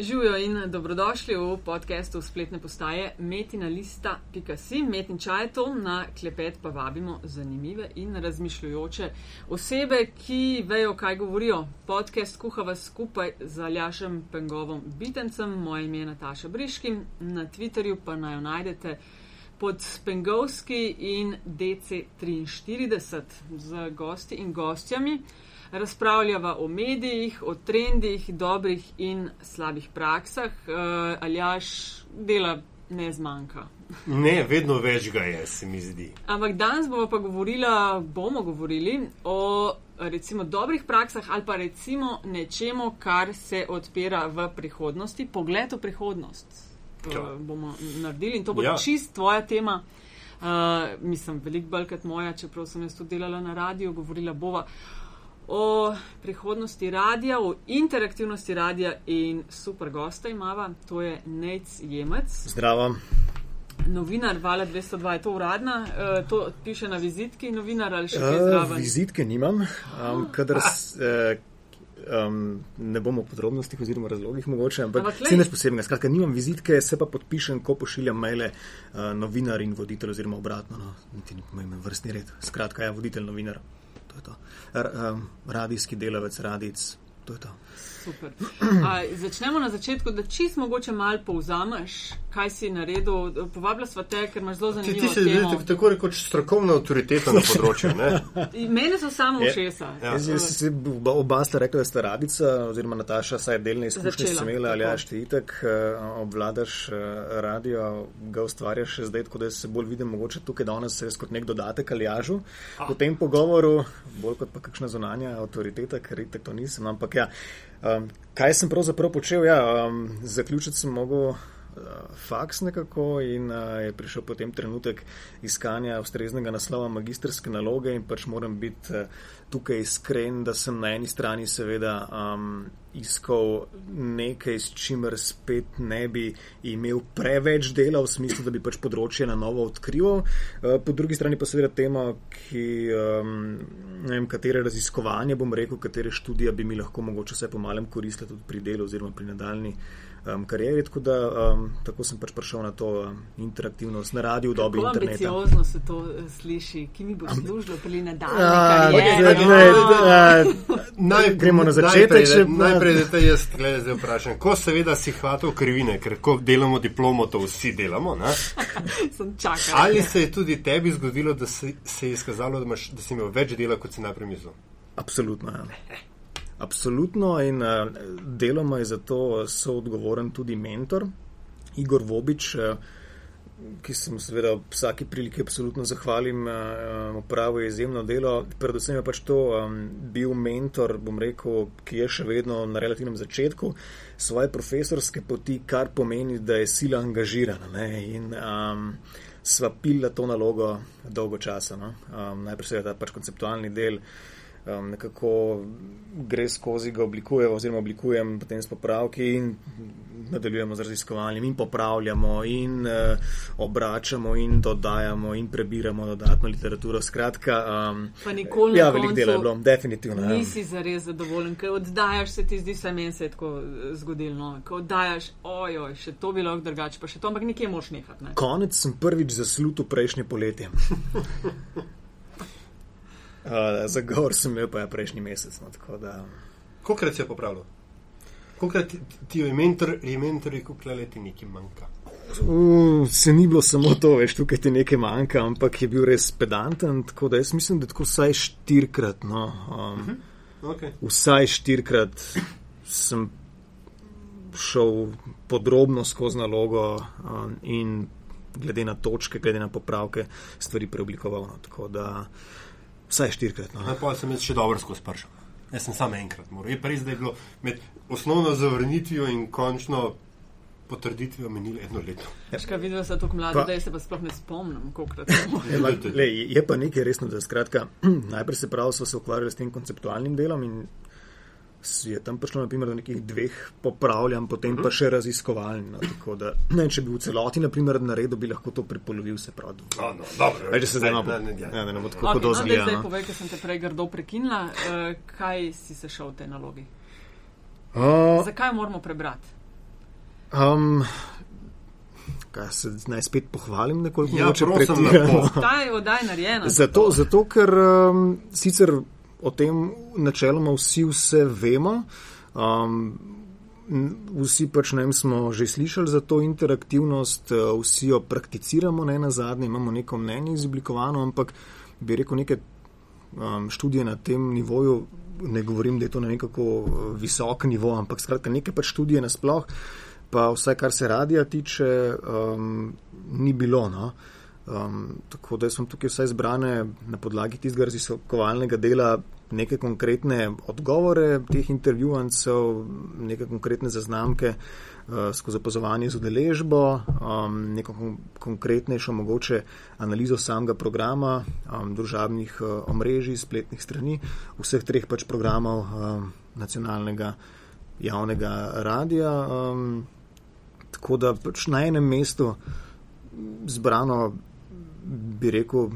Živijo in dobrodošli v podkastu spletne postaje metinalista.si. Metin čaj to, na klepet pa vabimo zanimive in razmišljujoče osebe, ki vejo, kaj govorijo. Podcast kuhava skupaj z Aljašem Pengovom Bitencem, moje ime je Nataša Briški, na Twitterju pa naj najdete pod Pengovski in DC43 z gosti in gostjami razpravljava o medijih, o trendih, dobrih in slabih praksah. Uh, Aljaš dela ne zmanjka. Ne, vedno več ga je, se mi zdi. Ampak danes bomo pa govorila, bomo govorili o recimo dobrih praksah ali pa recimo nečemu, kar se odpira v prihodnosti, pogled v prihodnost. Uh, bomo naredili in to bo ja. čist tvoja tema. Uh, mislim, veliko bolj kot moja, čeprav sem jaz tudi delala na radiju, govorila bova. Uh, o prihodnosti radia, o interaktivnosti radia in super gosta imava, to je Nec Jemec. Zdravo. Novinar Vala 202 je to uradna, uh, to piše na vizitki, novinar ali še kaj zraven? Uh, vizitke nimam, um, kadar uh, um, ne bomo v podrobnostih oziroma razlogih mogoče, ampak vse neč posebnega. Skratka, nimam vizitke, se pa podpišem, ko pošiljam maile uh, novinar in voditelj oziroma obratno, no, niti ni pomemben vrstni red. Skratka, ja, voditelj novinar to je to. R, um, radijski delavec, radic, to je to. Super. A, začnemo na začetku, da čist mogoče malo povzameš, kaj si naredil. Povabila sva te, ker imaš zelo zanimivo. Ti, ti si tako, tako rekoč strokovna avtoriteta na področju. Mene so samo všesa. Ja. Ja. Oba sta rekla, da sta radica, oziroma Nataša, saj delne izkušnje si imela, ali jaš ti itek, eh, obvladaš eh, radio, ga ustvarjaš še zdaj, tako da se bolj vidim mogoče tukaj danes res kot nek dodatek ali jažu. V tem pogovoru, bolj kot pa kakšna zunanja avtoriteta, ker itek to nisem, ampak ja. Um, kaj sem pravzaprav počel? Ja, um, zaključiti sem mogel uh, faks nekako in uh, je prišel potem trenutek iskanja ustreznega naslova magistrske naloge in pač moram biti uh, tukaj iskren, da sem na eni strani seveda um, iskal nekaj, s čimer spet ne bi imel preveč dela, v smislu, da bi pač področje na novo odkrival. Uh, po drugi strani pa seveda tema, ki, um, ne vem, katere raziskovanje bom rekel, katere študije bi mi lahko mogoče vse po malem koristila tudi pri delu oziroma pri nadaljni um, karieri. Tako, da, um, tako sem pač prišel na to um, interaktivnost na radiju v dobi interneta. Ambiciozno se to uh, sliši, ki mi bo služilo pri nadaljni karieri. Gremo na začetek. Najprej, da te jaz zdaj vprašam, ko seveda si hvatov krivine, ker ko delamo diplomo, to vsi delamo. Ali se je tudi tebi zgodilo, da se je izkazalo, da, imaš, da si imel več dela, kot si najprej mislil? Absolutno. Ja. Absolutno in uh, deloma je za to soodgovoren tudi mentor Igor Vobič, uh, ki se mu seveda v vsaki priliki absolutno zahvalim, uh, opravil je izjemno delo. Predvsem je pač to bil mentor, bom rekel, ki je še vedno na relativnem začetku svoje profesorske poti, kar pomeni, da je sila angažirana. Ne? In um, sva pila to nalogo dolgo časa. No? Um, najprej seveda ta pač konceptualni del um, nekako gre skozi, ga oblikujemo, oziroma oblikujem potem s popravki in nadaljujemo z raziskovanjem in popravljamo in uh, obračamo in dodajamo in prebiramo dodatno literaturo. Skratka, um, pa nikoli ja, veliko dela je bilo, definitivno. Ja. Nisi zares zadovoljen, ker oddajaš se ti zdi, se meni se je tako eh, zgodilo, ko oddajaš, ojoj, še to bi lahko drugače, pa še to, ampak nekje moš nehati. Ne? Konec sem prvič zaslutil prejšnje poletje. Uh, za gor sem imel pa ja prejšnji mesec. No, da... Kolikrat si je popravil? Kolikrat ti je mentor, je mentor rekel, da ti nekaj manjka? Uh, se ni bilo samo to, veš, tukaj ti nekaj manjka, ampak je bil res pedanten. Tako da jaz mislim, da tako vsaj štirikrat. No, um, uh mhm. -huh. okay. Vsaj štirikrat sem šel podrobno skozi nalogo um, in glede na točke, glede na popravke, stvari preoblikoval. No, tako da. Vsaj štirikrat. No. Pa sem jaz še dobro skozi pršal. Jaz sem samo enkrat moral. Je pa res, da je bilo med osnovno zavrnitvijo in končno potrditvijo menilo eno leto. Škaj videl sem tako mlado, da se pa sploh ne spomnim, koliko krat sem moral. Je pa nekaj resno, da skratka, najprej se pravi, so se ukvarjali s tem konceptualnim delom in je tam prišlo naprimer, do nekih dveh popravljanj, potem uh -huh. pa še raziskovalni. No, da, ne, če bi v celoti naprimer, naredil, bi lahko to prepolovil se prav. No, no, dobro, Če se zdaj malo ja. ne bo tako okay, no, zgledalo. Zdaj, no. povej, ker sem te prej grdo prekinila, uh, kaj si se šel v tej nalogi? Uh, Zakaj moramo prebrati? Um, kaj se naj spet pohvalim, nekoliko ja, če pretiramo. Ta je oddaj narejena. Zato, zato, ker um, sicer o tem načeloma vsi vse vemo. Um, Vsi pač ne smo že slišali za to interaktivnost, vsi jo prakticiramo, ne na zadnje, imamo neko mnenje izoblikovano, ampak bi rekel, neke um, študije na tem nivoju, ne govorim, da je to na nekako visok nivo, ampak skratka, neke pač študije nasploh pa vse, kar se radija tiče, um, ni bilo. No? Um, tako da sem tukaj vse zbrane na podlagi tistega raziskovalnega dela neke konkretne odgovore teh intervjuvancev, neke konkretne zaznamke uh, skozi opazovanje z udeležbo, um, neko kon konkretnejšo mogoče analizo samega programa, um, družabnih uh, omrežij, spletnih strani, vseh treh pač programov um, nacionalnega javnega radija. Um, Tako da pač na enem mestu zbrano, bi rekel,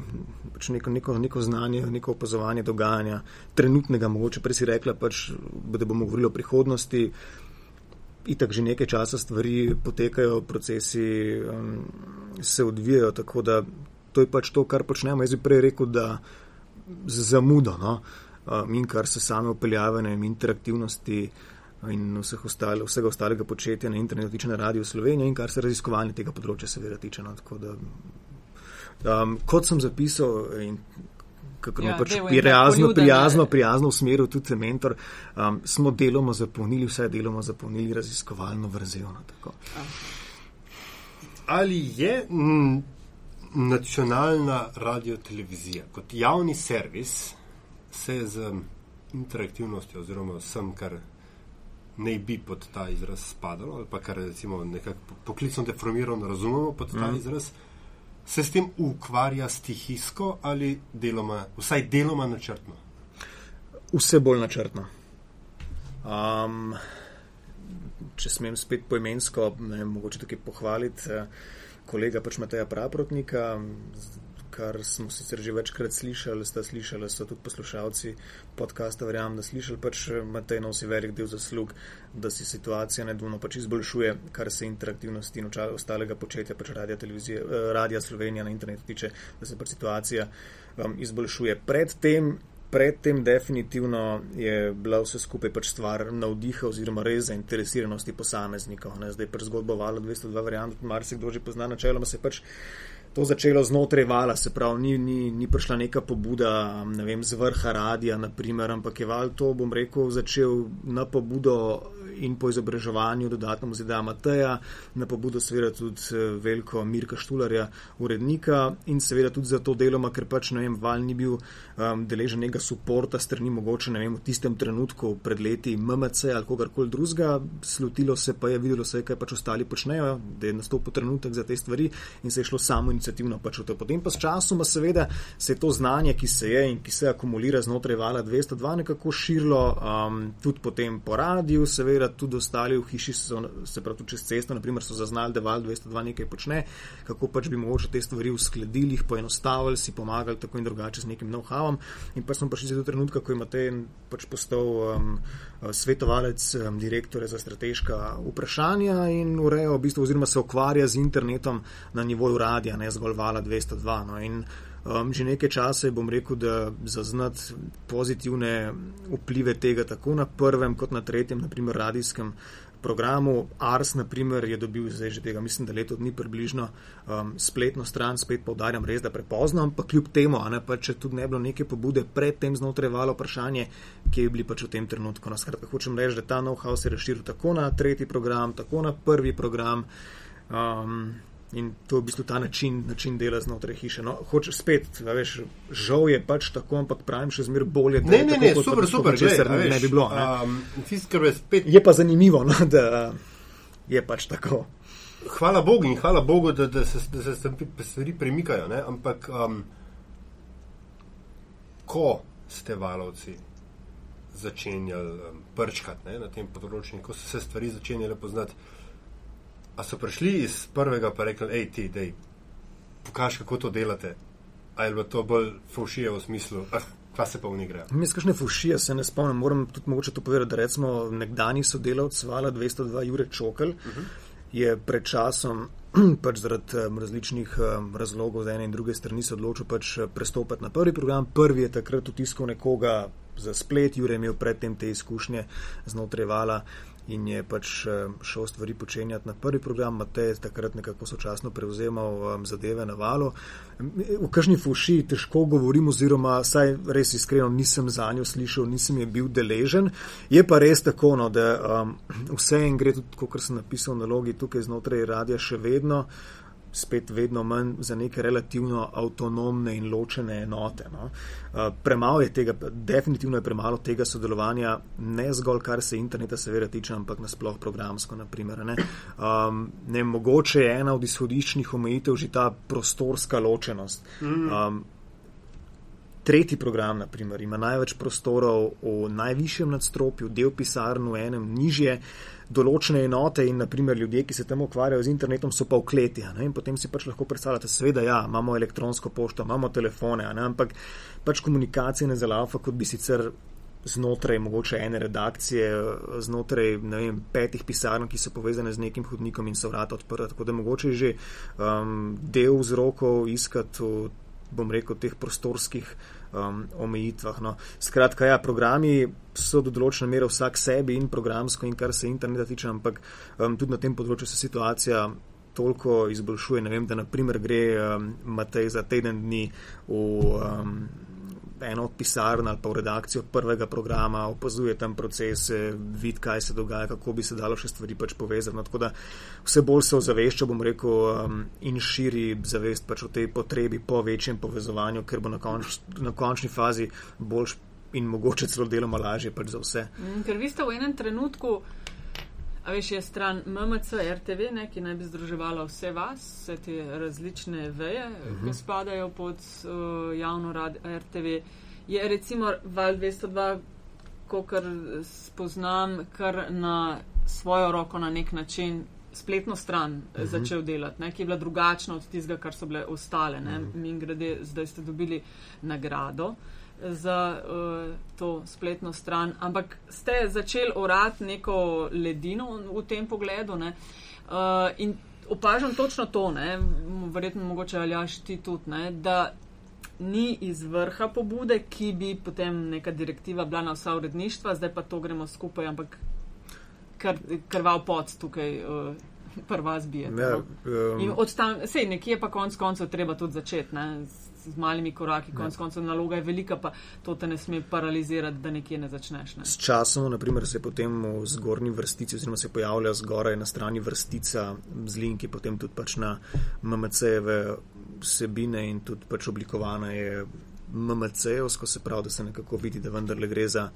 pač neko, neko, neko znanje, neko opazovanje dogajanja, trenutnega, mogoče prej si rekla, pač, da bomo govorili o prihodnosti. Itak že nekaj časa stvari potekajo, procesi um, se odvijajo, tako da to je pač to, kar počnemo. Jaz bi prej rekel, da z zamudo no, um, in kar se same upeljave in interaktivnosti in vseh ostale, vsega ostalega početja na internetu tiče na Radio Slovenija in kar se raziskovanja tega področja seveda tiče. No, da, um, kot sem zapisal in kako ja, pač prijazno, prijazno, prijazno usmeril tudi mentor, um, smo deloma zapolnili, vse deloma zapolnili raziskovalno vrzel. No, Ali je m, nacionalna radio-televizija kot javni servis se z interaktivnostjo oziroma vsem, kar ne bi pod ta izraz spadalo, ali pa kar recimo nekako poklicno deformirano razumemo pod ta mm. izraz, se s tem ukvarja stihijsko ali deloma, vsaj deloma načrtno? Vse bolj načrtno. Um, če smem spet poimensko, ne, mogoče tukaj pohvaliti eh, kolega pač Mateja Praprotnika, kar smo sicer že večkrat slišali, sta slišali, so tudi poslušalci podcasta, verjamem, da slišali, pač eh, Matej nosi velik del zaslug, da se situacija nedvomno pač izboljšuje, kar se interaktivnosti in ostalega početja pač televizije, eh, radija Slovenija na internetu tiče, da se pač situacija um, izboljšuje. Predtem Predtem definitivno je bila vse skupaj pač stvar navdiha oziroma res zainteresiranosti posameznikov. Ne? Zdaj pa zgodbo Vala 202 variant, marsikdo že pozna načeloma se pač to začelo znotraj vala, se pravi, ni, ni, ni prišla neka pobuda, ne vem, z vrha radija, naprimer, ampak je val to, bom rekel, začel na pobudo in po izobraževanju dodatnemu zida Mateja, na pobudo seveda tudi eh, veliko Mirka Štularja, urednika in seveda tudi za to deloma, ker pač, ne vem, val ni bil um, deležen nekega suporta strani mogoče, ne vem, v tistem trenutku pred leti MMC ali kogarkoli drugega, slutilo se pa je, videlo se je, kaj pač ostali počnejo, da je nastopil trenutek za te stvari in se je šlo samo inicijativno pač v to. Potem pa s časoma seveda se je to znanje, ki se je in ki se akumulira znotraj vala 202 nekako širilo, um, tudi potem po radiju, seveda tudi ostali v hiši, so, se pravi tudi čez cesto, naprimer so zaznali, da val 202 nekaj počne, kako pač bi mogoče te stvari uskladili, jih poenostavili, si pomagali tako in drugače z nekim know-howom. In pa smo prišli do trenutka, ko imate pač postal um, svetovalec um, direktore za strateška vprašanja in ureja v bistvu oziroma se ukvarja z internetom na nivoju radija, ne zgolj vala 202. No. In, Um, že nekaj časa bom rekel, da zaznati pozitivne vplive tega tako na prvem kot na tretjem, naprimer radijskem programu. Ars, naprimer, je dobil zdaj že tega, mislim, da leto dni približno um, spletno stran, spet povdarjam, res da prepozno, ampak kljub temu, ne, pa, če tudi ne bilo neke pobude predtem znotraj valo vprašanje, kje bi bili pač v tem trenutku. No, skratka, hočem reči, da ta know-how se je razširil tako na tretji program, tako na prvi program. Um, In to je v bistvu ta način, način dela znotraj hiše. No, hočeš spet, veš, žal je pač tako, ampak pravim še zmeraj bolje. Ne, ne, ne, super, super, če se ne bi bilo. Um, je, spet... je pa zanimivo, no, da je pač tako. Hvala Bogu in hvala Bogu, da, da se, da se stvari premikajo. Ne? Ampak, um, ko ste valovci začenjali um, prčkati na tem področju, ko so se stvari začenjale poznati. A so prišli iz prvega, pa rekli, hej, ti, dej, pokaži, kako to delate. Ali je bilo to bolj fušije v smislu, ah, kva se pa v njih gre? Mi smo kakšne fušije, se ne spomnim. Moram tudi mogoče to povedati, da recimo nekdani sodelavc Vala 202 Jure Čokl uh -huh. je pred časom pač zaradi um, različnih um, razlogov z ene in druge strani se odločil pač uh, prestopiti na prvi program. Prvi je takrat utiskal nekoga za splet, Jure je imel predtem te izkušnje znotraj vala in je pač um, šel stvari počenjati na prvi program, Matej je takrat nekako sočasno prevzemal um, zadeve na valu. V kažni fuši težko govorim, oziroma saj res iskreno nisem za njo slišal, nisem je bil deležen. Je pa res tako, no, da um, vse en gre tudi, kot sem napisal na logi tukaj znotraj radia, še vedno spet vedno manj za neke relativno avtonomne in ločene enote. No. Uh, premalo je tega, definitivno je premalo tega sodelovanja, ne zgolj kar se interneta seveda tiče, ampak nasploh programsko. Naprimer, ne. Um, ne, mogoče je ena od izhodiščnih omejitev že ta prostorska ločenost. Um, Tretji program, naprimer, ima največ prostorov v najvišjem nadstropju, del pisarn v enem nižje, določene enote in naprimer ljudje, ki se tam ukvarjajo z internetom, so pa v kleti. In potem si pač lahko predstavljate, seveda, ja, imamo elektronsko pošto, imamo telefone, ampak pač komunikacija ne zalaufa, kot bi sicer znotraj mogoče ene redakcije, znotraj vem, petih pisarn, ki so povezane z nekim hodnikom in so vrata odprta. Tako da mogoče že um, del vzrokov iskati v, bom rekel, teh prostorskih um, omejitvah. No. Skratka, ja, programi so do določene mere vsak sebi in programsko in kar se interneta tiče, ampak um, tudi na tem področju se situacija toliko izboljšuje. Ne vem, da naprimer gre um, Matej za teden dni v. Um, eno od pisarn ali pa v redakcijo prvega programa, opazuje tam procese, vidi, kaj se dogaja, kako bi se dalo še stvari pač povezati. No, tako da vse bolj se ozavešča, bom rekel, um, in širi zavest pač o tej potrebi po večjem povezovanju, ker bo na, konč, na končni fazi boljš in mogoče celo deloma lažje pač za vse. Mm, ker vi ste v enem trenutku. A veš, je stran MMC, RTV, ne, ki naj bi združevala vse vas, vse te različne veje, uh -huh. ki mhm. spadajo pod uh, javno rad RTV. Je recimo Val 202, kar spoznam, kar na svojo roko na nek način spletno stran uh mhm. -huh. začel delati, ne, ki je bila drugačna od tistega, kar so bile ostale. Uh -huh. Mi grede, zdaj ste dobili nagrado. Uh, za uh, to spletno stran, ampak ste začeli orati neko ledino v tem pogledu ne? uh, in opažam točno to, ne? verjetno mogoče aljaš ti tudi, ne? da ni iz vrha pobude, ki bi potem neka direktiva bila na vsa uredništva, zdaj pa to gremo skupaj, ampak kr, krval pot tukaj. Uh, Prva zbija. Ja, um, Sej, nekje pa konc koncev treba tudi začeti z malimi koraki, konec koncev naloga je velika, pa to te ne sme paralizirati, da nekje ne začneš. Ne. S časom, naprimer, se potem v zgornji vrstici, oziroma se pojavlja zgoraj na strani vrstica z linki, potem tudi pač na MMC-jeve vsebine in tudi pač oblikovana je MMC-ovsko, se pravi, da se nekako vidi, da vendarle gre za.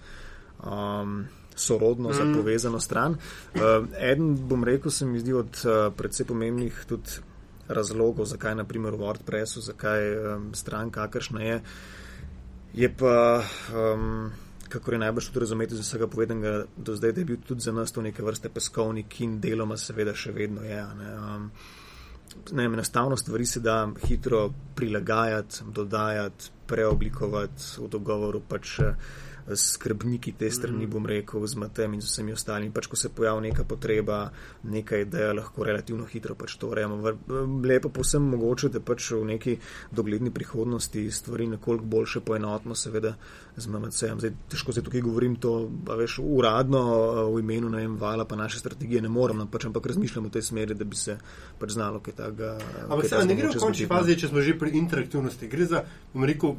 Um, Sorodno, mm. za povezano stran. Uh, eden, bom rekel, se mi zdi od uh, predvsej pomembnih tudi razlogov, zakaj naprimer v WordPressu, zakaj um, stran kakršna je. Je pa, um, kako je najbolj tudi razumeti iz vsega povedanega do zdaj, da je bil tudi za nas to neke vrste peskovnik in deloma seveda še vedno je. Ne, um, ne, enostavno stvari se da hitro prilagajati, dodajati, preoblikovati v dogovoru pač. Uh, skrbniki te strani, mm. bom rekel, z Matem in z vsemi ostalimi. Pač, ko se pojavi neka potreba, neka ideja, lahko relativno hitro pač to urejamo. Lepo posem mogoče, da pač v neki dogledni prihodnosti stvari nekoliko boljše poenotno, seveda z MMC-em. Zdaj, težko se tukaj govorim to, veš, uradno v imenu najem vala, pa naše strategije ne moram, no, pač, ampak razmišljam v tej smeri, da bi se pač znalo kaj takega. Ampak se ne gre v končni fazi, če smo že pri interaktivnosti. Gre za, bom rekel,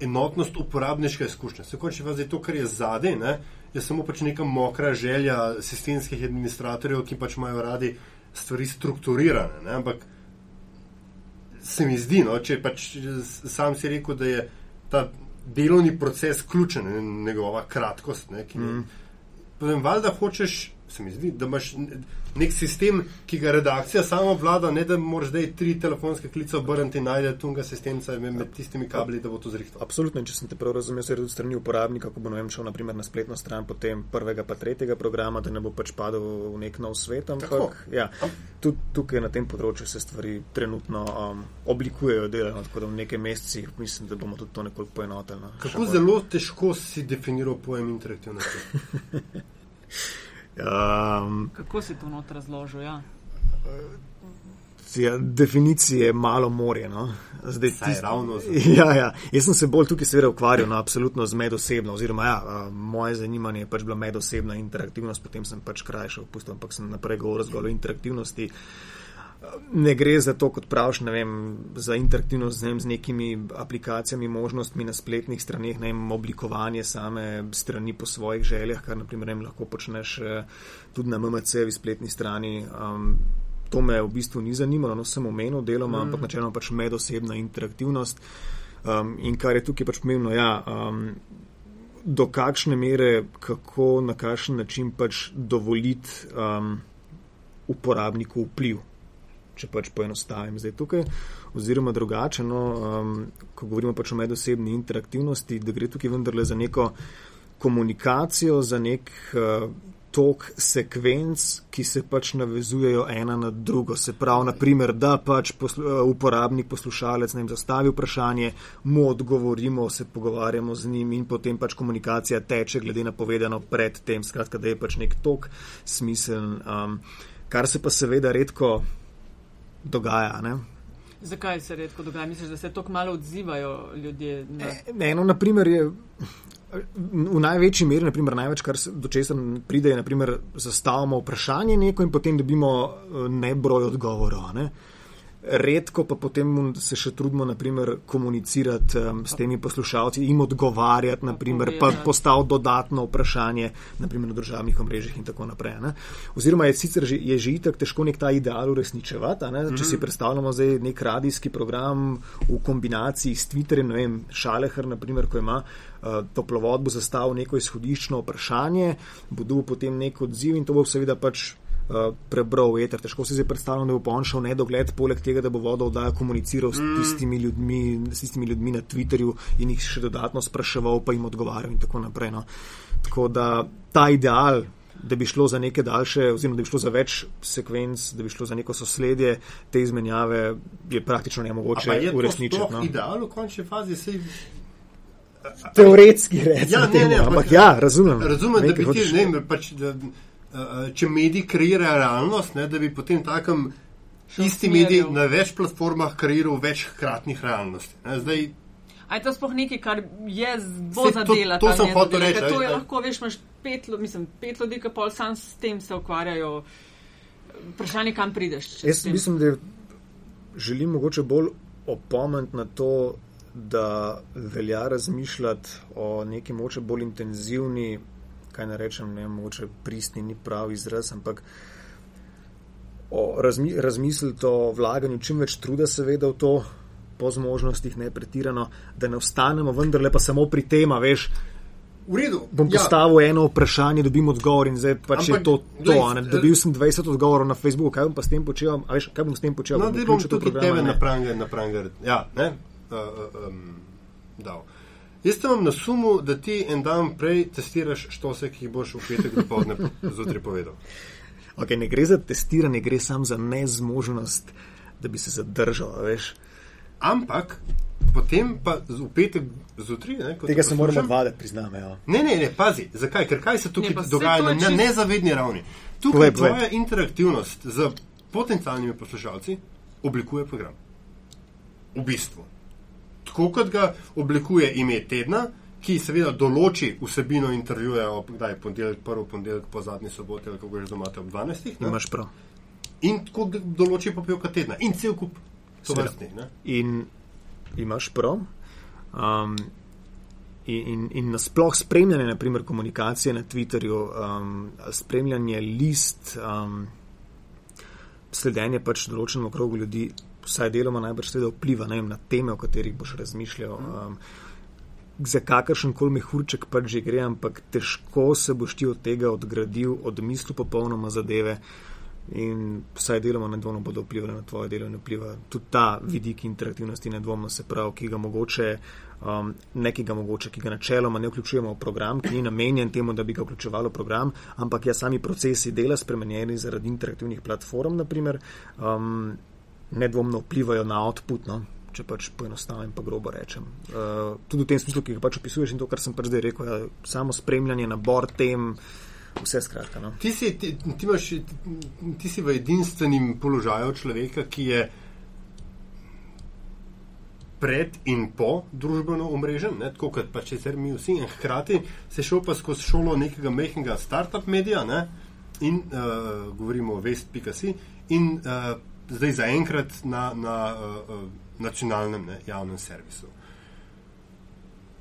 enotnost uporabniške izkušnje. Se končni fazi to, kar je zadej, ne, je samo pač neka mokra želja sistemskih administratorjev, ki pač imajo radi stvari strukturirane. Ne, ampak se mi zdi, no, če pač sam si rekel, da je ta delovni proces ključen in njegova kratkost, ne, ki, mm. potem valjda hočeš se mi zdi, da imaš nek sistem, ki ga redakcija sama vlada, ne da moraš zdaj tri telefonske klice obrniti in najti tunga sistemca med tistimi kabli, da bo to zrihto. Absolutno, če sem te prav razumel, se je tudi strani uporabnika, ko bo vem, šel naprimer na spletno stran potem prvega pa tretjega programa, da ne bo pač padel v nek nov svet. Ampak ja, tudi tukaj na tem področju se stvari trenutno um, oblikujejo, delajo, tako da v nekaj mesecih mislim, da bomo tudi to nekoliko poenotili. No. Kako zelo težko si definiral pojem interaktivnosti? Um, Kako si to not razložil? Ja? Ja, definicije je malo morje. No? Zdaj, tist... ravno ja, ja. Jaz sem se bolj tukaj seveda ukvarjal no, absolutno z medosebno, oziroma ja, moje zanimanje je pač bila medosebna interaktivnost, potem sem pač krajšal, pustil, ampak sem naprej govoril zgolj o interaktivnosti. Ne gre za to, kot praviš, vem, za interaktivnost z, vem, z nekimi aplikacijami, možnostmi na spletnih straneh, ne vem, oblikovanje same strani po svojih željah, kar naprimer vem, lahko počneš eh, tudi na MMC-vi spletni strani. Um, to me v bistvu ni zanimalo, no sem omenil deloma, mm. ampak načeloma pač medosebna interaktivnost. Um, in kar je tukaj pač pomembno, ja, um, do kakšne mere, kako, na kakšen način pač dovoliti um, uporabniku vpliv, če pač poenostavim zdaj tukaj. Oziroma drugače, no, um, ko govorimo pač o medosebni interaktivnosti, da gre tukaj vendarle za neko komunikacijo, za nek uh, tok sekvenc, ki se pač navezujejo ena na drugo. Se pravi, naprimer, da pač poslu, eh, uporabnik, poslušalec nam zastavi vprašanje, mu odgovorimo, se pogovarjamo z njim in potem pač komunikacija teče glede na povedano pred tem. Skratka, da je pač nek tok smiseln, um, kar se pa seveda redko dogaja. Ne? Zakaj se redko dogaja? Misliš, da se tako malo odzivajo ljudje? Ne, eno, naprimer, je v največji meri, naprimer, največ, kar do česar pride, je, naprimer, zastavimo vprašanje neko in potem dobimo eh, nebroj odgovorov. Ne? Redko pa potem se še trudimo naprimer, komunicirati um, s temi poslušalci, jim odgovarjati, naprimer, pa postaviti dodatno vprašanje naprimer, na državnih omrežjih in tako naprej. Ne? Oziroma je sicer že, je že itak težko nek ta ideal uresničevati, mm -hmm. če si mhm. predstavljamo zdaj nek radijski program v kombinaciji s Twitterjem, ne vem, Šalehr, naprimer, ko ima uh, toplovod, bo zastavil neko izhodiščno vprašanje, bo dobil potem nek odziv in to bo seveda pač uh, prebral veter. Težko si zdaj predstavljam, da bo on šel nedogled, poleg tega, da bo vodo oddaja komuniciral s mm. tistimi, ljudmi, s tistimi ljudmi na Twitterju in jih še dodatno spraševal, pa jim odgovarjal in tako naprej. No. Tako da ta ideal. Da bi šlo za neke daljše, oziroma da bi šlo za več sekvenc, da bi šlo za neko sosledje te izmenjave, je praktično nemogoče uresničiti. No. Ideal v končni fazi se. Teoretski reči. Ja, ne, ne, ampak ja, razumem. Razumem, da bi ti, ne, pač, da, če mediji kreirajo realnost, ne, da bi potem takem isti medij na več platformah kreiral več hkratnih realnosti. Ne, zdaj, A je to sploh nekaj, kar je zelo zadela? To, to sem hotel reči. To je lahko, veš, imaš pet, mislim, pet ljudi, ki pol sam s tem se ukvarjajo. Vprašanje, kam prideš? Jaz mislim, da želim mogoče bolj opomniti na to, da velja razmišljati o neki moče bolj intenzivni kaj ne rečem, ne mogoče pristni ni pravi izraz, ampak razmi, razmisliti o vlaganju čim več truda, seveda v to, po zmožnostih, ne pretirano, da ne ostanemo vendarle pa samo pri tem, veš. V redu. Bom ja. postavil eno vprašanje, dobim odgovor in zdaj pač Ampak, je to. to glej, dobil sem 20 odgovorov na Facebooku, kaj bom pa s tem počel? Veš, kaj bom s tem počel? No, da bom tudi tebe na pranger, na pranger. Ja, ne? Uh, uh, um, dal. Jaz sem vam na sumu, da ti en dan prej testiraš štose, ki jih boš v petek dopoledne zjutraj povedal. Okay, ne gre za testiranje, gre samo za nezmožnost, da bi se zadržal. Veš. Ampak potem pa v petek zjutraj. Tega se moramo odvaditi, priznam. Ja. Ne, ne, ne, pazi, zakaj? Ker kaj se tukaj dogaja na čist... nezavedni ravni? Tukaj tvoja interaktivnost z potencialnimi poslušalci oblikuje program. V bistvu tako kot ga oblikuje ime tedna, ki seveda določi vsebino intervjuja ob kdaj ponedeljek, prvi ponedeljek po zadnji soboti, ali kako že domate ob 12. Imaš prav. In tako določi pa pevka tedna in cel kup sovrstnih. In imaš prav. Um, In, in, in nasploh spremljanje, naprimer, komunikacije na Twitterju, um, spremljanje list, um, sledenje pač določenemu krogu ljudi, vsaj deloma najbrž seveda vpliva vem, na teme, o katerih boš razmišljal. Um, za kakršen koli mehurček pač že gre, ampak težko se boš ti od tega odgradil, odmislil popolnoma zadeve. In vsaj deloma nedvomno bodo vplivali na tvoje delo in vpliva tudi ta vidik interaktivnosti, nedvomno se pravi, ki ga mogoče, um, nekega mogoče, ki ga načeloma ne vključujemo v program, ki ni namenjen temu, da bi ga vključevalo v program, ampak ja, sami procesi dela spremenjeni zaradi interaktivnih platform, naprimer, um, nedvomno vplivajo na output, no? če pač poenostavim, pa grobo rečem. Uh, tudi v tem smislu, ki ga pač opisuješ in to, kar sem pač zdaj rekel, ja, samo spremljanje, nabor tem, vse skratka. No. Ti, si, ti, ti, imaš, ti, ti si v edinstvenem položaju človeka, ki je pred in po družbeno omrežen, ne, tako kot pa če se mi vsi, in hkrati se šel pa skozi šolo nekega mehkega start-up medija ne, in uh, govorimo o vest.si in uh, zdaj zaenkrat na, na uh, uh, nacionalnem ne, javnem servisu.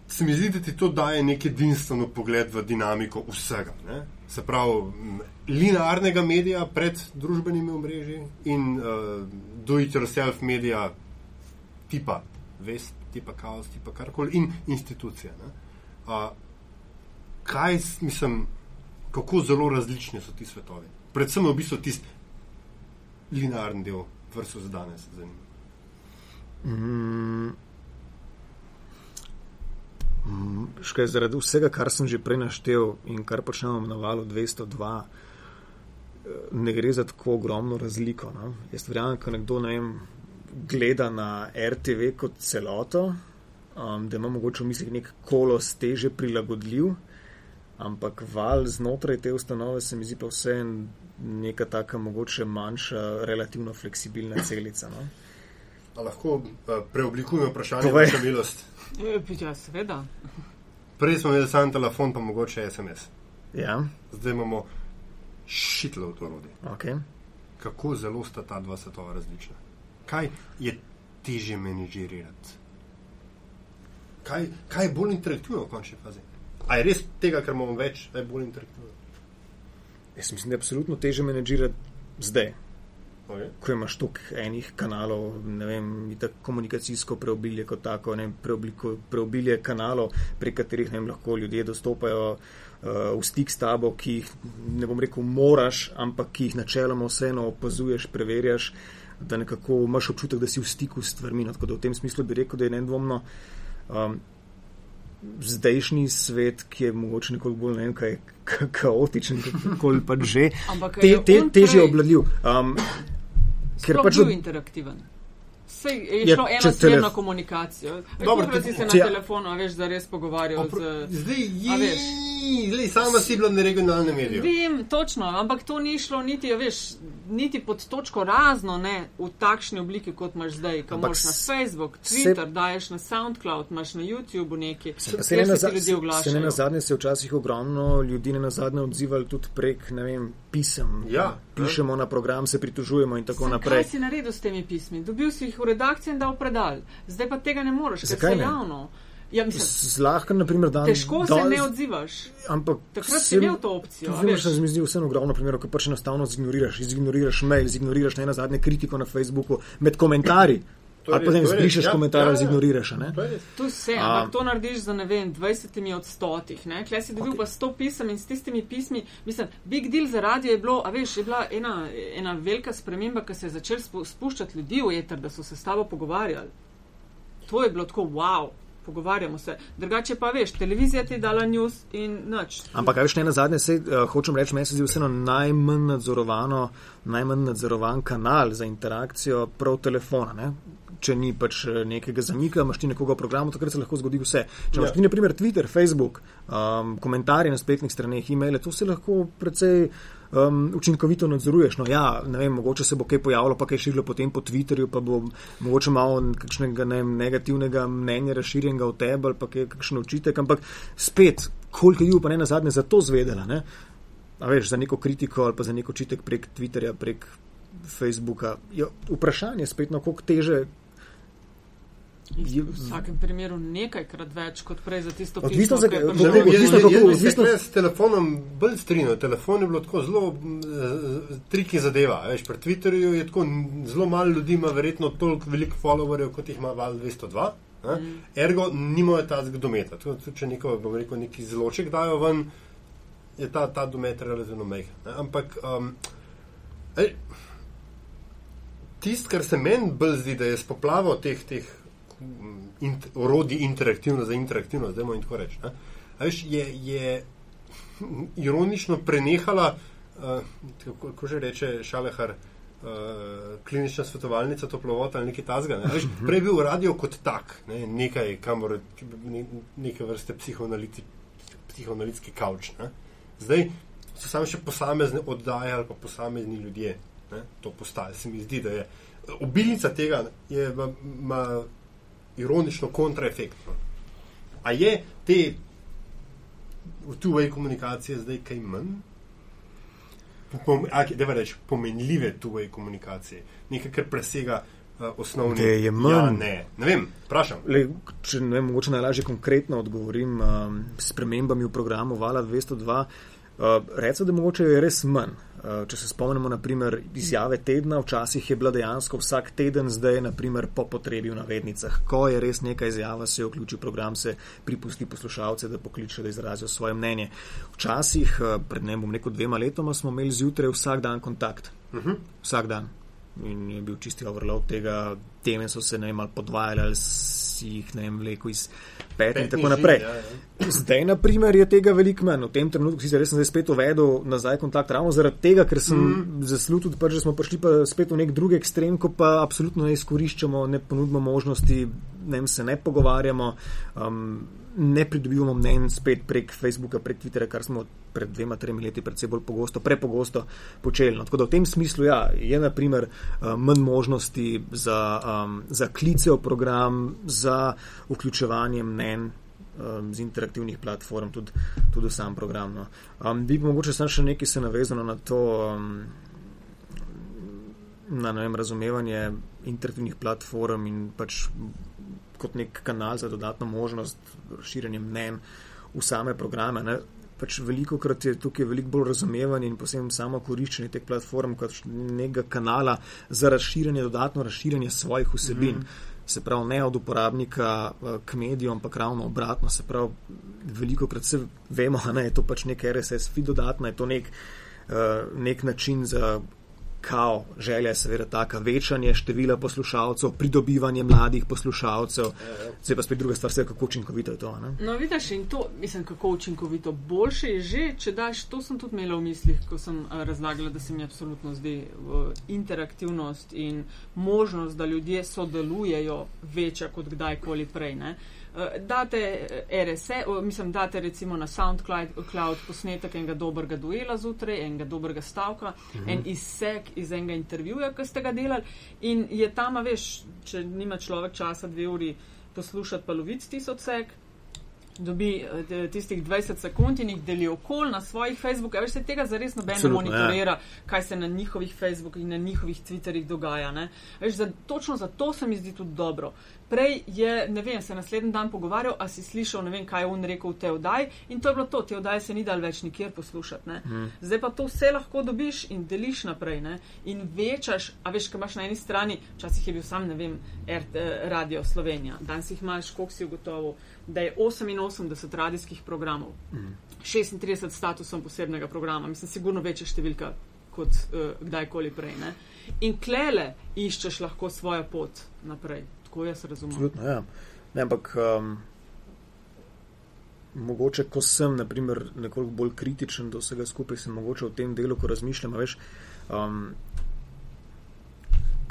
Se mi zdi, da ti to daje nek edinstveno pogled v dinamiko vsega. Ne? Se pravi, linearnega medija pred družbenimi omrežji in uh, do-it-yourself medija tipa vest, tipa kaos, tipa karkoli in institucije. Uh, kaj mislim, kako zelo različni so ti svetovi? Predvsem v bistvu tisti linearni del, za danes, zanimivo. Mm. mm. Škaj, zaradi vsega, kar sem že prej naštel in kar počnemo na valu 202, eh, ne gre za tako ogromno razliko. No? Jaz verjamem, da nekdo ne vem, gleda na RTV kot celoto, um, da ima mogoče v mislih nek kolos teže prilagodljiv, ampak val znotraj te ustanove se mi zdi pa vse neka taka mogoče manjša, relativno fleksibilna celica. No? Lahko uh, preoblikujemo vprašanje, kaj je milost. Ja, seveda. Prej smo imeli samo telefon, pa mogoče SMS. Ja. Zdaj imamo šitlo v to rodi. Okay. Kako zelo sta ta dva svetova različna? kaj je teže menedžirati? Kaj, kaj je bolj interaktivno v končni fazi? A je res tega, kar imamo več, da je bolj interaktivno? Jaz mislim, da je absolutno teže menedžirati zdaj. Okay. Ko imaš toliko enih kanalov, ne vem, tako komunikacijsko preobilje kot tako, ne vem, preobliko, preobilje kanalov, prek katerih vem, lahko ljudje dostopajo uh, v stik s tabo, ki jih, ne bom rekel, moraš, ampak ki jih načeloma vseeno opazuješ, preverjaš. Da nekako imaš občutek, da si v stiku s stvarmi. No, tako da v tem smislu bi rekel, da je nedvomno um, zdajšnji svet, ki je mogoče nekoliko bolj ne vem, kaj kaotičen, kako pač že, te, te, teže obladljiv. Um, ker pač je interaktiven. Sej je šlo eno smerno komunikacijo. Dobro, ti se na če... telefonu, veš, da res pogovarjal z... Zdaj, je, zdaj, sama si bila na regionalnem mediju. Vem, točno, ampak to ni šlo niti, veš, niti pod točko razno, ne, v takšni obliki, kot imaš zdaj, kam imaš na Facebook, Twitter, se... daješ na SoundCloud, imaš na YouTube neki. Se, se, ne se, se ne na zadnje se včasih ogromno ljudi ne na zadnje odzivali tudi prek, ne vem, pisem. Ja. Pišemo na program, se pritužujemo in tako Zakaj naprej. Kaj si naredil s temi pismi? Dobil si jih v redakcijo in dal predal. Zdaj pa tega ne moreš, ker se javno. Ja, Zlahka, naprimer, dan. Težko se ne odzivaš. Ampak takrat si imel to opcijo. Vem, se mi zdi vseeno ogromno primerov, ko pač enostavno zignoriraš, zignoriraš mail, zignoriraš ne na zadnje kritiko na Facebooku med komentarji. Ali pa ne zbrišeš ja, komentarje, ja, ja. ignoriraš. To vse, ampak to narediš za ne vem, 20 od stotih. Klej si dobil okay. pa 100 pisem in s tistimi pismi, mislim, big deal za radio je bilo, a veš, je bila ena, ena velika sprememba, ki se je začel spuščati ljudi v eter, da so se s tabo pogovarjali. To je bilo tako wow. Pogovarjamo se. Drugače pa veš, televizija ti je dala news in nič. Ampak, kaj veš, ne na zadnje, se, uh, hočem reči, meni se zdi vseeno najmanj nadzorovan kanal za interakcijo prav telefona. Ne? Če ni pač eh, nekega zamika, imaš ti nekoga v programu, takrat se lahko zgodi vse. Če imaš ja. ti, na primer, Twitter, Facebook, um, komentarje na spletnih straneh, e-maile, to se lahko precej um, učinkovito nadzoruješ. No, ja, ne vem, mogoče se bo kaj pojavilo, pa kaj širilo potem po Twitterju, pa bo mogoče malo kakšnega ne vem, negativnega mnenja razširjenega v tebi ali pa kaj, kakšen očitek, ampak spet, koliko ljudi pa ne na zadnje za to zvedela. Ne? A veš, za neko kritiko ali pa za neko očitek prek Twitterja, prek Facebooka. Jo, vprašanje je spet, no, koliko teže, V vsakem primeru nekajkrat več kot prej za tisto, kar je bilo zelo enostavno. Odvisno je s telefonom bolj strinjal. Telefon je bilo tako zelo uh, triki zadeva. Veš, pri Twitterju je tako zelo malo ljudi, ima verjetno toliko veliko followerjev, kot jih ima val 202. Mm. Ergo nimajo ta zgodometa. Če neko, rekel, neki zloček dajo ven, je ta, ta domet relativno mehko. Ampak um, tisto, kar se meni bolj zdi, da je spoplavil teh, teh int, orodje interaktivno za interaktivno, zdaj moramo tako reči. Veš, je, je ironično prenehala, uh, kako že reče Šalehar, uh, klinična svetovalnica toplovota ali nekaj tazga. Ne? Veš, prej je bil radio kot tak, ne? nekaj, kamor ne, neke vrste psihoanalitski kavč. Ne? Zdaj, so samo še posamezne oddaje ali pa posamezni ljudje. Ne? To postaje. Se mi zdi, da je obilica tega ima ironično kontraefekt. No. A je te v two-way komunikacije zdaj kaj manj? Pom, a, reč, pomenljive two-way komunikacije, nekaj, kar presega uh, osnovne stvari. Je manj. Ja, ne. ne vem, vprašam. Le, če ne mogoče najlažje konkretno odgovorim um, s premembami v programu Vala 202. Uh, Rečemo, da mogoče je res manj. Uh, če se spomnimo, naprimer, izjave tedna, včasih je bila dejansko vsak teden, zdaj je naprimer, po potrebi v navednicah. Ko je res neka izjava, se vključi v program, se pripusti poslušalce, da pokliče, da izrazijo svoje mnenje. Včasih, uh, pred ne bom rekel dvema letoma, smo imeli zjutraj vsak dan kontakt. Uh mhm. -huh. Vsak dan in je bil čisti overload tega, teme so se ne vem, podvajali ali si jih ne vem, vleko iz pet in tako naprej. Ja, ja. Zdaj, na primer, je tega veliko manj. V tem trenutku si res spet uvedel nazaj kontakt ravno zaradi tega, ker sem mm. zaslul tudi, pač, da smo prišli pa spet v nek drug ekstrem, ko pa absolutno ne izkoriščamo, ne ponudimo možnosti, ne vem, se ne pogovarjamo. Um, ne pridobivamo mnen spet prek Facebooka, prek Twitterja, kar smo pred dvema, tremi leti predvsej bolj pogosto, prepogosto počeli. No, tako da v tem smislu ja, je naprimer uh, manj možnosti za, um, za klice v program, za vključevanje mnen. Um, z interaktivnih platform, tudi, tudi sam program. No. Um, bi pa mogoče samo še nekaj se navezano na to, um, na vem, razumevanje interaktivnih platform in pač kot nek kanal za dodatno možnost širjenja mnen v same programe. Ne. Pač veliko krat je tukaj veliko bolj razumevanje in posebno samo koriščenje teh platform kot nekega kanala za razširjanje, dodatno razširjanje svojih vsebin. Mm -hmm. Se pravi, ne od uporabnika eh, k medijom, ampak ravno obratno. Se pravi, veliko krat se vemo, da je to pač nek RSS feed dodatno, je to nek, uh, nek način za kao želja je seveda taka večanje števila poslušalcev, pridobivanje mladih poslušalcev. Zdaj pa spet druga stvar, vse kako učinkovito je to. Ne? No, vidiš, in to, mislim, kako učinkovito. Boljše je že, če daš, to sem tudi imela v mislih, ko sem uh, razlagala, da se mi absolutno zdi uh, interaktivnost in možnost, da ljudje sodelujejo večja kot kdajkoli prej. Ne? Eh, date eh, RSE, mislim, date recimo na SoundCloud posnetek enega dobrega duela zjutraj, enega dobrega stavka, mhm. en izsek iz enega intervjuja, ki ste ga delali in je tam, veš, če nima človek časa dve uri poslušati polovic tisoč sek, dobi eh, tistih 20 sekund in jih deli okol na svojih Facebookih. Veš, se tega zares noben ne ja. monitorira, ja. kaj se na njihovih Facebookih in na njihovih Twitterjih dogaja. Veš, za, točno zato se mi zdi tudi dobro. Prej je, ne vem, se naslednji dan pogovarjal, a si slišal, ne vem, kaj je on rekel v te oddaji in to je bilo to, te oddaje se ni dal več nikjer poslušati. Mm. Zdaj pa to vse lahko dobiš in deliš naprej ne? in večaš, a veš, kaj imaš na eni strani, včasih je bil sam, ne vem, RT, Radio Slovenija, danes jih imaš, koliko si ugotovil da je 88 radijskih programov, mm. 36 statusom posebnega programa, mislim, sigurno večja številka kot uh, kdajkoli prej. Ne? In klele iščeš lahko svojo pot naprej. Tako jaz razumem. Absolutno, ja. Ne, ampak um, mogoče, ko sem naprimer, nekoliko bolj kritičen do vsega skupaj, sem mogoče v tem delu, ko razmišljam, veš, um,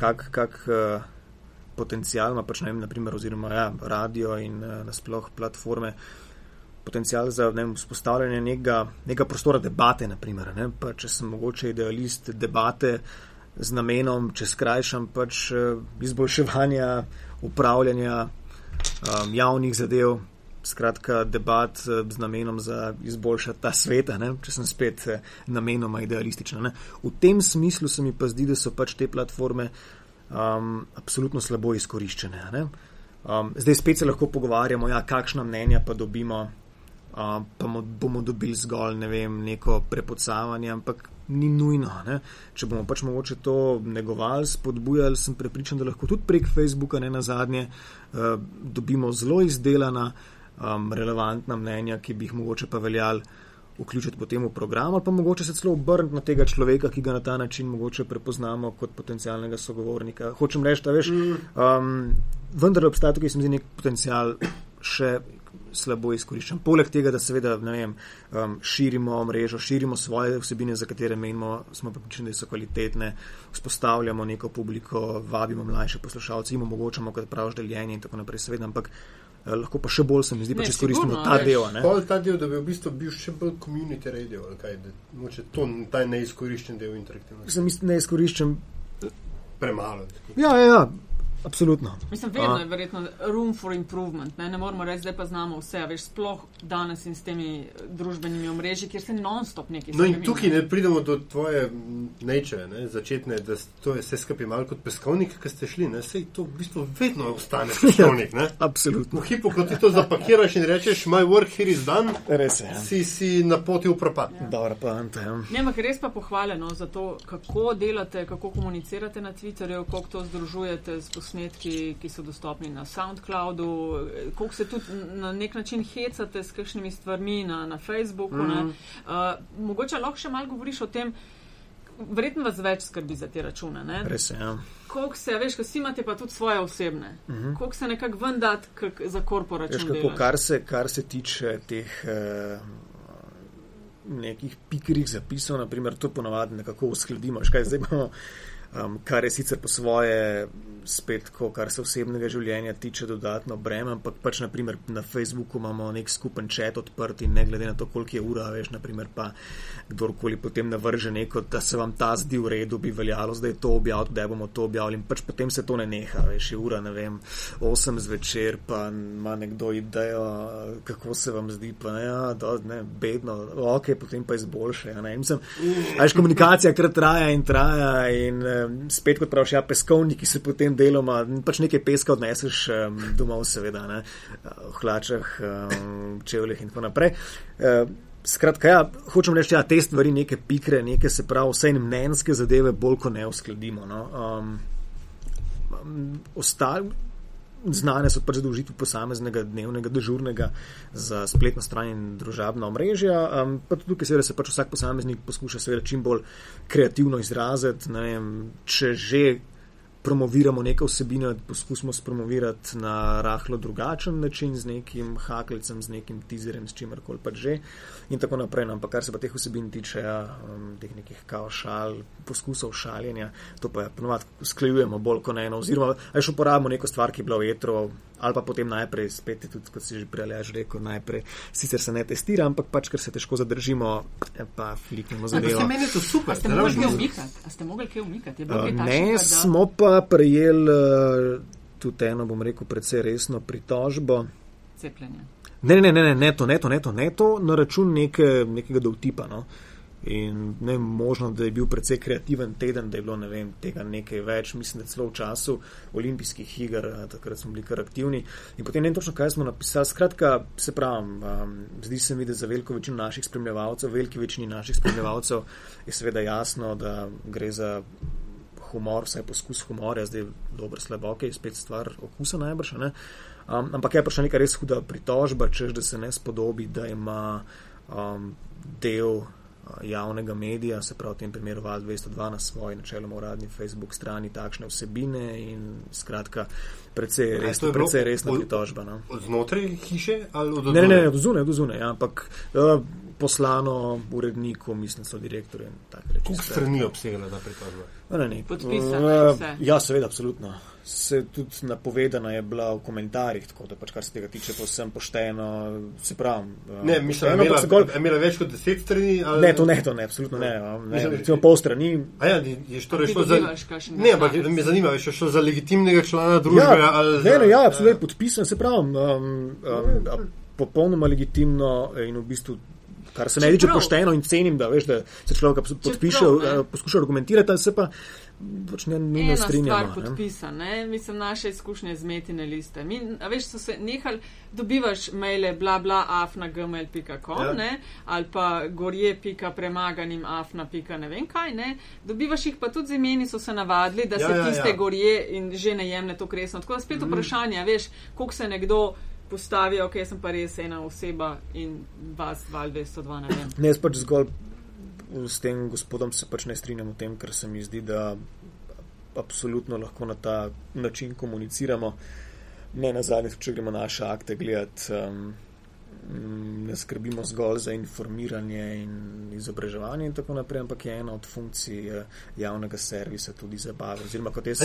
kak. kak uh, potencial, ima pač ne vem, naprimer, oziroma ja, radio in uh, nasploh platforme, potencial za vem, vzpostavljanje nekega, nekega prostora debate, naprimer, ne, pa če sem mogoče idealist debate z namenom, če skrajšam pač uh, izboljševanja upravljanja um, javnih zadev. Skratka, debat z namenom za izboljšati ta svet, če sem spet namenoma idealističen. V tem smislu se mi pa zdi, da so pač te platforme um, absolutno slabo izkoriščene. Um, zdaj spet se lahko pogovarjamo, ja, kakšna mnenja pa dobimo, um, pa bomo dobili zgolj ne vem, neko prepocavanje, ampak ni nujno. Ne? Če bomo pač mogoče to negovali, spodbujali, sem prepričan, da lahko tudi prek Facebooka ne na zadnje uh, dobimo zelo izdelana, um, relevantna mnenja, ki bi jih mogoče pa veljali vključiti potem v program, ali pa mogoče se celo obrniti na tega človeka, ki ga na ta način mogoče prepoznamo kot potencialnega sogovornika. Hočem reči, da veš, mm. um, vendar obstaja tukaj, se mi zdi, nek potencial še slabo izkoriščen. Poleg tega, da seveda vem, um, širimo mrežo, širimo svoje vsebine, za katere menimo, smo pripričani, da so kvalitetne, vzpostavljamo neko publiko, vabimo mlajše poslušalce, jim omogočamo, kot praviš, deljenje in tako naprej. Seveda, ampak Eh, lahko pa še bolj se mi zdi, da če izkoristimo ta del. Pol ta del, da bi v bistvu bil še bolj community radio, ali kaj, da moče to ta neizkoriščen del interaktivnosti. Sem neizkoriščen. Premalo. Ja, ja, ja. Absolutno. Mislim, vedno je verjetno room for improvement. Ne, ne moramo reči, da pa znamo vse, veš, sploh danes in s temi družbenimi omrežji, kjer se non-stop nekaj zgodi. No in tukaj ne pridemo do tvoje neče, ne, začetne, da to je vse skupaj malo kot peskovnik, ki ste šli, ne, sej to v bistvu vedno ostane peskovnik, ne. Absolutno. V hipu, ko ti to zapakiraš in rečeš, my work here is done, res je. Ja. Si, si na poti v propad. Ja. Dobro, pa ante. Ja. Ne, ampak res pa pohvaljeno za to, kako delate, kako komunicirate na Twitterju, kako to združujete s posnetki posnetki, ki so dostopni na SoundCloudu, koliko se tudi na nek način hecate s kakšnimi stvarmi na, na Facebooku. Mm -hmm. uh, mogoče lahko še malo govoriš o tem. Verjetno vas več skrbi za te račune. Ne? Res je. Ja. Koliko se, veš, kaj imate pa tudi svoje osebne, uh mhm. -huh. koliko se nekako vendati za korporacijo. Kar, kar se tiče teh eh, nekih pikrih zapisov, naprimer, to ponavadi nekako uskladimo. Škaj, zdaj imamo um, kar je sicer po svoje, spet, kar se osebnega življenja tiče, dodatno breme, ampak pač naprimer na Facebooku imamo nek skupen čet odprt in ne glede na to, koliko je ura, veš, naprimer pa kdorkoli potem navrže neko, da se vam ta zdi v redu, bi veljalo zdaj to objaviti, da bomo to objavili in pač potem se to ne neha, veš, je ura, ne vem, 8 zvečer, pa ima nekdo idejo, kako se vam zdi, pa ne, ja, do, ne bedno, ok, potem pa izboljše, ja, ne, mislim, veš, komunikacija kar traja in traja in spet kot praviš, ja, peskovniki se potem deloma, pač nekaj peska odneseš um, domov, seveda, ne, v hlačah, um, čevljih in tako naprej. Uh, Skratka, ja, hočem reči, da ja, te stvari, neke pikre, neke se pravi, vse mnenjske zadeve, bolj kot ne uskladimo. No. Um, ostal, znane so pač zadolžitve posameznega dnevnega dežurnega za spletno stran in družabna omrežja. Um, pa tukaj seveda se pač vsak posameznik poskuša seveda čim bolj kreativno izraziti. Če že promoviramo neke vsebine, poskusimo spromovirati na rahlo drugačen način, z nekim haklicem, z nekim tizerjem, s čimerkoli pa že in tako naprej. No, ampak kar se pa teh vsebin tiče, ja, um, teh nekih kao šal, poskusov šaljenja, to pa je ponovadi sklejujemo bolj kot eno, oziroma aj še uporabimo neko stvar, ki je bila v etru, ali pa potem najprej, spet je tudi, kot si že prej rekel, najprej sicer se ne testira, ampak pač, ker se težko zadržimo, pa fliknemo zadevo. Ja, meni je to super. Ste mogli kaj umikati? Ste mogli kaj umikati? Uh, ne, da... smo pa prejeli uh, tudi eno, bom rekel, predvsej resno pritožbo. Cepljenje. Ne, ne, ne, ne, ne, to, ne, to, ne, to, ne, to, na račun neke, nekega dovtipa. No. Uh, In ne možno, da je bil precej kreativen teden, da je bilo ne vem, tega nekaj več, mislim, da celo v času olimpijskih iger, takrat smo bili kar aktivni. In potem ne vem točno, kaj smo napisali. Skratka, se pravim, um, zdi se mi, da za veliko večino naših spremljevalcev, veliki večini naših spremljevalcev je seveda jasno, da gre za humor, vsaj poskus humorja, zdaj dober, slabo, ok, spet stvar okusa najbrž. Um, ampak je še neka res huda pritožba, čež da se ne spodobi, da ima um, del javnega medija, se pravi v tem primeru Val 202 na svoji načeloma uradni Facebook strani takšne vsebine in skratka precej, res, precej resna pritožba. No. Od znotraj hiše ali od zunaj? Ne, ne, ne, od zunaj, od zunaj, ja, ampak uh, poslano uredniku, mislim, so direktorje in tako reči. Koliko strani obsegala ta pritožba? Ne, ne. Podpisano. Uh, ja, seveda, absolutno se tudi napovedana je bila v komentarjih, tako da pač kar se tega tiče, povsem pošteno. Se pravi, ne, mislim, da je gol... imela več kot deset strani. Ali... Ne, to ne, to ne, absolutno ne. ne recimo pol strani. A ja, je to rešilo za. Ne, ampak me zanima, je šlo za legitimnega člana družbe. Ja, ali ne, ne, ja, absolutno je podpisan, se pravi, um, um, popolnoma legitimno in v bistvu. Kar se ne tiče pošteno in cenim, da, veš, da se človek podpiše, uh, poskuša argumentirati, se pa pač ne nujno strinjamo. Stvar podpisa, ne? Mislim, naše izkušnje z metine liste. Mi, a veš, so se nehali, dobivaš maile bla bla afna.gmail.com ja. ali pa gorje pika premaganim afna pika ne vem kaj, ne? Dobivaš jih pa tudi z imeni, so se navadili, da ja, se ja, tiste ja. gorje in že ne jemne to kresno. Tako da spet mm. vprašanje, veš, koliko se nekdo postavi, ok, sem pa res ena oseba in vas val 202, ne vem. Ne, pač zgolj s tem gospodom se pač ne strinjam v tem, ker se mi zdi, da absolutno lahko na ta način komuniciramo. Ne na zadnje, če gremo naše akte gledati. Um, mm, ne skrbimo zgolj za informiranje in izobraževanje in tako naprej, ampak je ena od funkcij eh, javnega servisa tudi zabave. Oziroma, kot jaz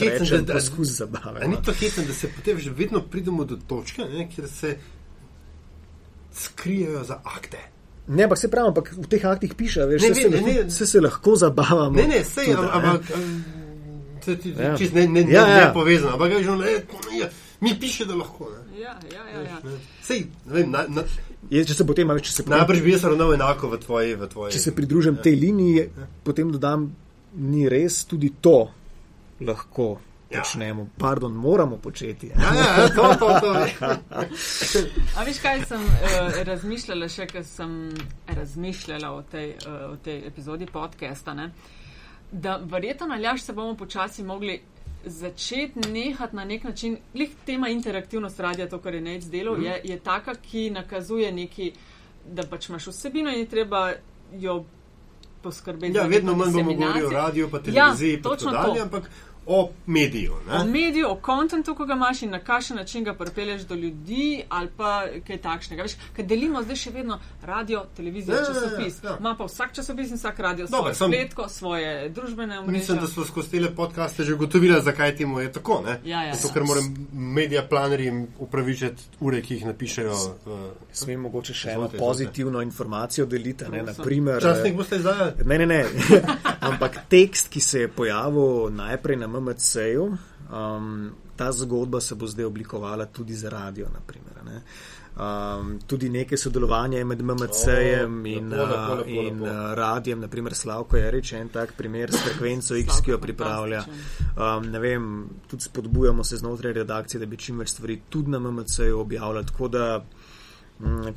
rečem, da je poskus zabave. Ni no. to hitro, da se potem že vedno pridemo do točke, ne, kjer se skrijejo za akte. Ne, ampak se pravi, ampak v teh aktih piše, da se, se, se, se lahko zabavamo. Ne, ne, sej, ampak. Ja. Čist ne, ne, ja, ja. ne povezano, ampak že ne, ja, mi piše, da lahko. Ne. Ja, ja, ja. ja. Sej, vem, na, na, je, če se potem, če se potem, najbrž bi jaz ravnal enako v tvoji, v tvoji. Če se pridružim ja. tej liniji, ja. potem dodam, ni res, tudi to lahko. Ja. Počnemo, pardon, moramo početi. Ja, ja, to, to, to. A veš, kaj sem uh, razmišljala, še ker sem razmišljala o tej, uh, o tej epizodi podcasta, ne? da verjetno naljaš se bomo počasi mogli začeti nehati na nek način, lih tema interaktivnost radia, to, kar je nec delal, mm. je, je taka, ki nakazuje neki, da pač imaš vsebino in je treba jo poskrbeti. Ja, vedno manj bomo govorili o radiju, pa televiziji, ja, pa točno dalje, to. ampak o mediju. Ne? O mediju, o kontentu, ko ga imaš in na kakšen način ga pripelješ do ljudi, ali pa kaj takšnega. Veš, kaj delimo zdaj še vedno radio, televizijo, ja, ja, ja, časopis. Ja, ja, ja. Ma pa vsak časopis in vsak radio Dobre, svoje spletko, svoje družbene omrežje. Mislim, da smo skozi te podcaste že ugotovili, zakaj temu je tako. Ja, ja, Zato, ker moram medija planerjem upravičiti ure, ki jih napišejo. Uh, Smem mogoče še eno pozitivno informacijo deliti. Časnik boste zdaj? Ne, ne, ne. Ampak tekst, ki se je pojavil najprej na MMC-ju. Um, ta zgodba se bo zdaj oblikovala tudi za radio. Naprimer, um, tudi nekaj sodelovanja med MMC-jem oh, in, lepo, lepo, lepo, in lepo. Uh, radijem, naprimer Slavko Jarič, en tak primer s frekvenco X, ki jo pripravlja. Um, vem, tudi spodbujamo se znotraj redakcije, da bi čim več stvari tudi na MMC-ju objavljali. Mm,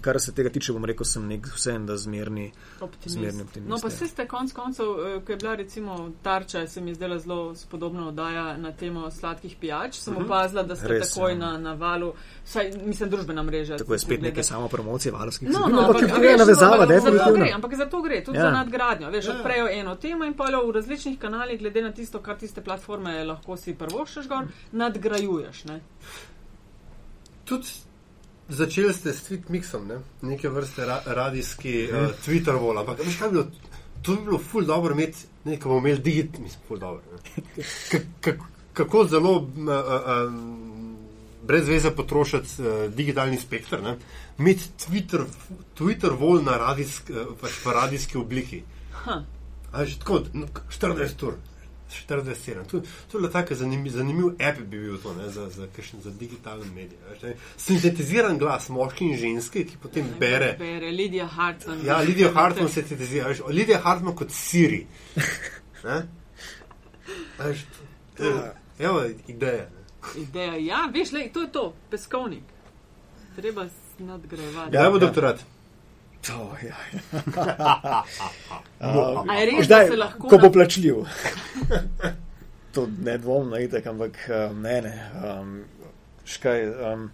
kar se tega tiče, bom rekel, sem nek vsem, da zmerni optimist. No, pa se ste konc koncev, eh, ko je bila recimo tarča, se mi zdela zelo spodobna oddaja na temo sladkih pijač, sem uh mhm. -huh. opazila, da ste Res, takoj ja. na, na valu, saj mislim, družbena mreža. Tako je spet neke samo promocije valovskih no, no, ampak, ampak, navezava, za gre, ampak za to gre, tudi ja. za nadgradnjo. Veš, ja. odprejo eno temo in pa jo v različnih kanalih, glede na tisto, kar tiste platforme lahko si prvo še gor, nadgrajuješ. Ne? Tudi Začeli ste s Twitmixom, ne? neke vrste ra radijski uh, Twitter vol. Ampak veš, kaj bi bilo? To bi bilo ful dobro imeti, ne, ko bomo imeli digit, mislim, ful dobro. Kako zelo uh, uh, brez veze potrošiti uh, digitalni spektr, ne? imeti Twitter, Twitter vol na radijsk, uh, pač radijski obliki. Huh. A, že tako, no, 40 ur. 47. To, to je bilo tako zanimiv, zanimiv app, bi bil to ne, za, za, za digitalne medije. Veš, Sintetiziran glas moški in ženske, ki potem ne, bere. Bere Lidija Hartman. Ja, Lidija Hartman sintetizira. Veš, Lidija Hartman kot Siri. Veš, to, ja. Evo, ideja. Ne. Ideja, ja, veš, lej, to je to, peskovnik. Treba nadgrajevati. Ja, bo doktorat. To, ja, ja. uh, res, zdaj, lahko ko bo plačljiv. to ne dvomno, ampak um, ne, ne. Um, škaj, um,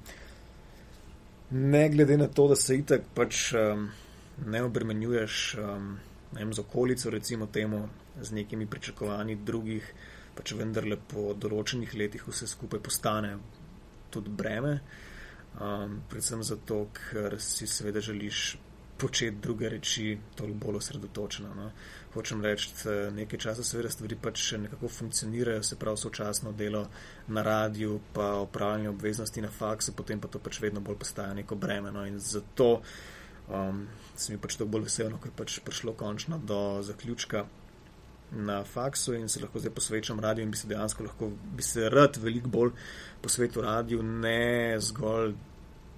ne glede na to, da se itak pač um, ne obremenjuješ um, ne vem, z okolico, recimo temu, z nekimi pričakovanji drugih, pač vendarle po določenih letih vse skupaj postane tudi breme. Um, predvsem zato, ker si seveda želiš početi druge reči, toliko bolj osredotočeno. No. Hočem reči, nekaj časa seveda stvari pač nekako funkcionirajo, se pravi sočasno delo na radiju, pa opravljanje obveznosti na faksu, potem pa to pač vedno bolj postaja neko breme. No. In zato um, sem jih pač tako bolj vesel, no, ko je pač prišlo končno do zaključka. Na faksu in se lahko zdaj posvečam radiju, in bi se dejansko lahko, bi se rad veliko bolj posvetil radiju, ne zgolj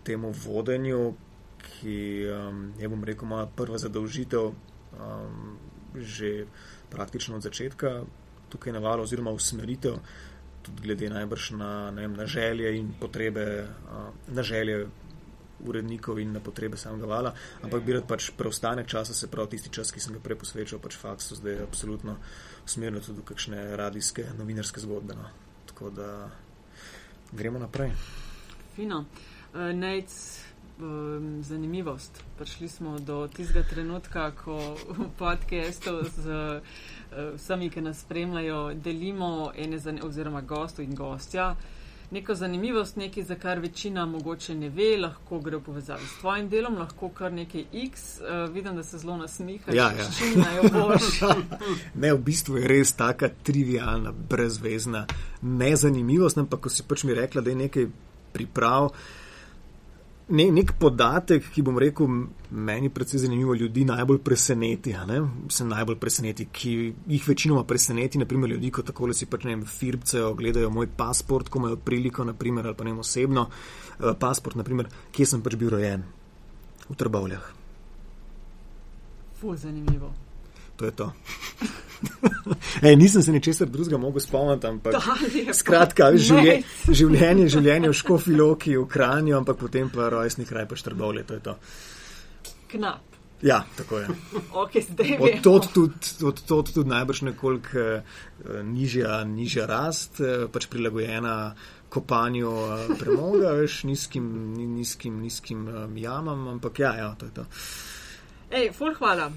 temu vodenju, ki um, je, bom rekel, moja prva zadolžitev um, že praktično od začetka tukaj na valu, oziroma usmeritev, tudi glede najbrž na, vem, na želje in potrebe, uh, na želje urednikov in na potrebe samega vala, ampak bi rad pač preostanek časa, se pravi tisti čas, ki sem ga prej posvečal, pač faksu, zdaj je absolutno usmerjeno tudi v kakšne radijske, novinarske zgodbe. No. Tako da gremo naprej. Fino. Uh, um, zanimivost. Prišli smo do tistega trenutka, ko v podkastu z uh, vsemi, ki nas spremljajo, delimo ene zane, oziroma gostu in gostja neko zanimivost, nekaj, za kar večina mogoče ne ve, lahko gre v povezavi s tvojim delom, lahko kar nekaj X. Uh, vidim, da se zelo nasmihaš. Ja, ja. ne, v bistvu je res taka trivialna, brezvezna nezanimivost, ampak ko si pač mi rekla, da je nekaj priprav ne, nek podatek, ki bom rekel, meni predvsej zanimivo, ljudi najbolj preseneti. Se najbolj preseneti, ki jih večinoma preseneti, naprimer ljudi, ko tako si pač ne vem, firbcejo, gledajo moj pasport, ko imajo priliko, naprimer, ali pa ne vem osebno, uh, pasport, naprimer, kje sem pač bil rojen, v Trbovljah. Fu, zanimivo. To je to. Ej, nisem se ničesar drugega mogel spomniti, ampak skratka, življenje, življenje, življenje v Škofiloki, v Kranju, ampak potem pa rojstni kraj pa Štrbovlje, to je to. Knap. Ja, tako je. Okay, od tod tudi, od tod tudi najbrž nekoliko uh, nižja, nižja rast, uh, pač prilagojena kopanju uh, premoga, veš, nizkim, nizkim, nizkim um, jamam, ampak ja, ja, to je to. Ej, ful, hvala.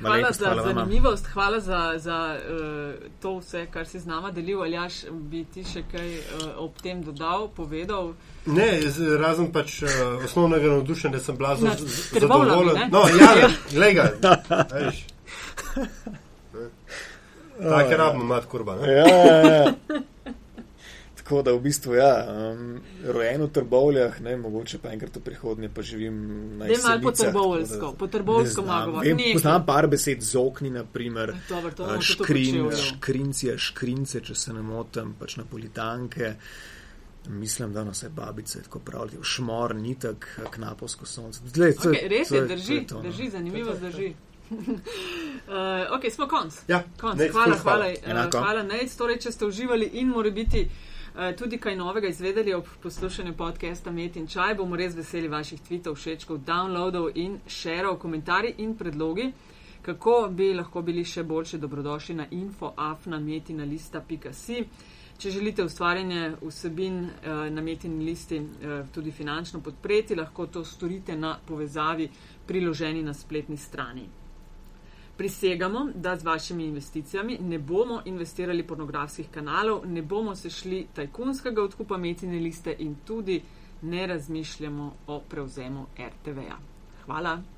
Hvala za hvala zanimivost, vama. hvala za, za uh, to vse, kar si z nama delil. Ali jaš bi ti še kaj uh, ob tem dodal, povedal? Ne, razen pač uh, osnovnega navdušenja, da sem blazno zadovoljen. No, ja, glej ga. Tako je rabno, mat kurba. Ja, ja, ja. Tako da v bistvu, ja, um, rojen v trbovljah, ne, mogoče pa enkrat v prihodnje pa živim na jugu. Ne, malo po trbovljsko, po trbovljsko malo. Poznam par besed z okni, naprimer, uh, škrin, škrincije, škrince, če se ne motim, pač napolitanke. Mislim, da nas je babice tako pravili, šmor, nitek, knapovsko sonce. Zdaj, to, okay, res je, drži, to, no. drži, zanimivo drži. uh, ok, smo konc. Ja, konc. Hvala, hvala, hvala, uh, hvala Nec, torej, če ste uživali in mora biti. Eh, tudi kaj novega izvedeli ob poslušanju podcasta Met in Čaj. Bomo res veseli vaših tweetov, všečkov, downloadov in šerov, komentarji in predlogi, kako bi lahko bili še boljši dobrodošli na infoafnametinalista.si. Če želite ustvarjanje vsebin eh, na metini listi eh, tudi finančno podpreti, lahko to storite na povezavi priloženi na spletni strani prisegamo, da z vašimi investicijami ne bomo investirali pornografskih kanalov, ne bomo se šli tajkunskega odkupa metine liste in tudi ne razmišljamo o prevzemu RTV-ja. Hvala.